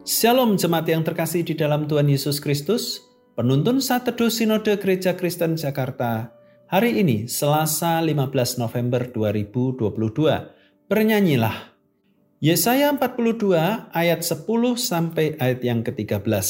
Shalom jemaat yang terkasih di dalam Tuhan Yesus Kristus, penuntun saat teduh Sinode Gereja Kristen Jakarta. Hari ini, Selasa 15 November 2022, bernyanyilah. Yesaya 42 ayat 10 sampai ayat yang ke-13.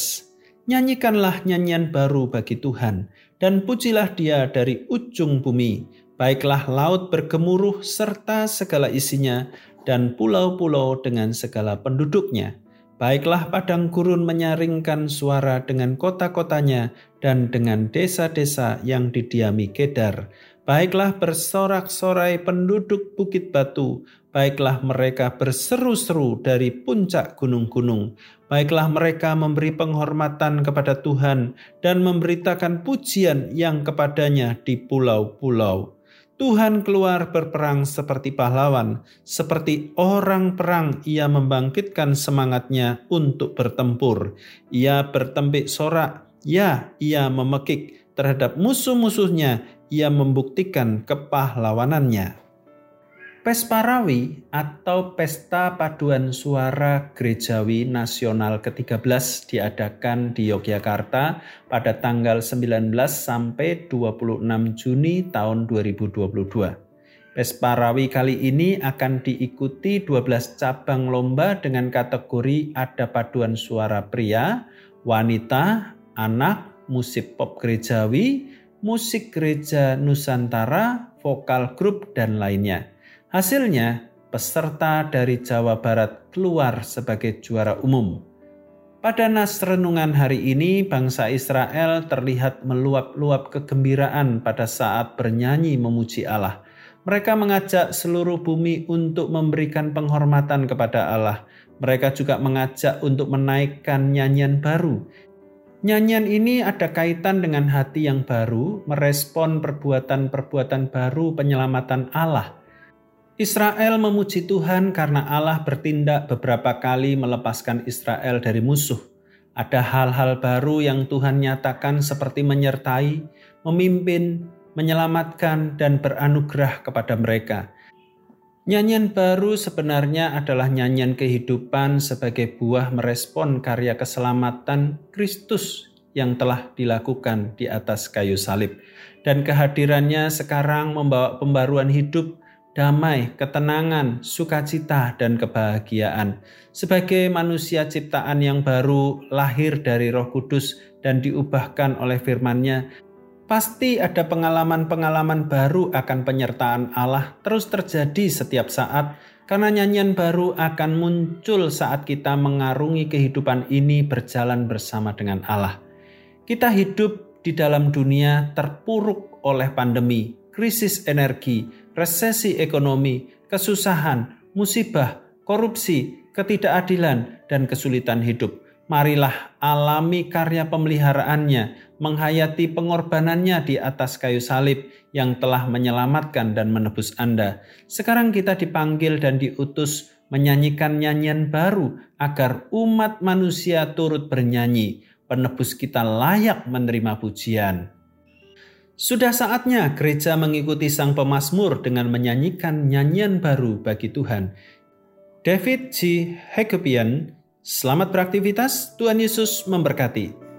Nyanyikanlah nyanyian baru bagi Tuhan, dan pujilah dia dari ujung bumi. Baiklah laut bergemuruh serta segala isinya, dan pulau-pulau dengan segala penduduknya Baiklah padang gurun menyaringkan suara dengan kota-kotanya dan dengan desa-desa yang didiami Kedar. Baiklah bersorak-sorai penduduk bukit batu, baiklah mereka berseru-seru dari puncak gunung-gunung. Baiklah mereka memberi penghormatan kepada Tuhan dan memberitakan pujian yang kepadanya di pulau-pulau. Tuhan keluar berperang seperti pahlawan, seperti orang perang ia membangkitkan semangatnya untuk bertempur. Ia bertempik sorak, ya ia memekik terhadap musuh-musuhnya, ia membuktikan kepahlawanannya. Pesparawi atau Pesta Paduan Suara Gerejawi Nasional ke-13 diadakan di Yogyakarta pada tanggal 19 sampai 26 Juni tahun 2022. Pesparawi kali ini akan diikuti 12 cabang lomba dengan kategori ada paduan suara pria, wanita, anak, musik pop gerejawi, musik gereja Nusantara, vokal grup, dan lainnya. Hasilnya, peserta dari Jawa Barat keluar sebagai juara umum. Pada nas renungan hari ini, bangsa Israel terlihat meluap-luap kegembiraan pada saat bernyanyi memuji Allah. Mereka mengajak seluruh bumi untuk memberikan penghormatan kepada Allah. Mereka juga mengajak untuk menaikkan nyanyian baru. Nyanyian ini ada kaitan dengan hati yang baru, merespon perbuatan-perbuatan baru penyelamatan Allah – Israel memuji Tuhan karena Allah bertindak beberapa kali melepaskan Israel dari musuh. Ada hal-hal baru yang Tuhan nyatakan seperti menyertai, memimpin, menyelamatkan, dan beranugerah kepada mereka. Nyanyian baru sebenarnya adalah nyanyian kehidupan sebagai buah merespon karya keselamatan Kristus yang telah dilakukan di atas kayu salib. Dan kehadirannya sekarang membawa pembaruan hidup damai, ketenangan, sukacita, dan kebahagiaan. Sebagai manusia ciptaan yang baru lahir dari roh kudus dan diubahkan oleh firman-Nya, pasti ada pengalaman-pengalaman baru akan penyertaan Allah terus terjadi setiap saat karena nyanyian baru akan muncul saat kita mengarungi kehidupan ini berjalan bersama dengan Allah. Kita hidup di dalam dunia terpuruk oleh pandemi, krisis energi, resesi ekonomi, kesusahan, musibah, korupsi, ketidakadilan, dan kesulitan hidup. Marilah alami karya pemeliharaannya, menghayati pengorbanannya di atas kayu salib yang telah menyelamatkan dan menebus Anda. Sekarang kita dipanggil dan diutus menyanyikan nyanyian baru agar umat manusia turut bernyanyi. Penebus kita layak menerima pujian. Sudah saatnya gereja mengikuti sang pemazmur dengan menyanyikan nyanyian baru bagi Tuhan. David G. Hagepian, selamat beraktivitas, Tuhan Yesus memberkati.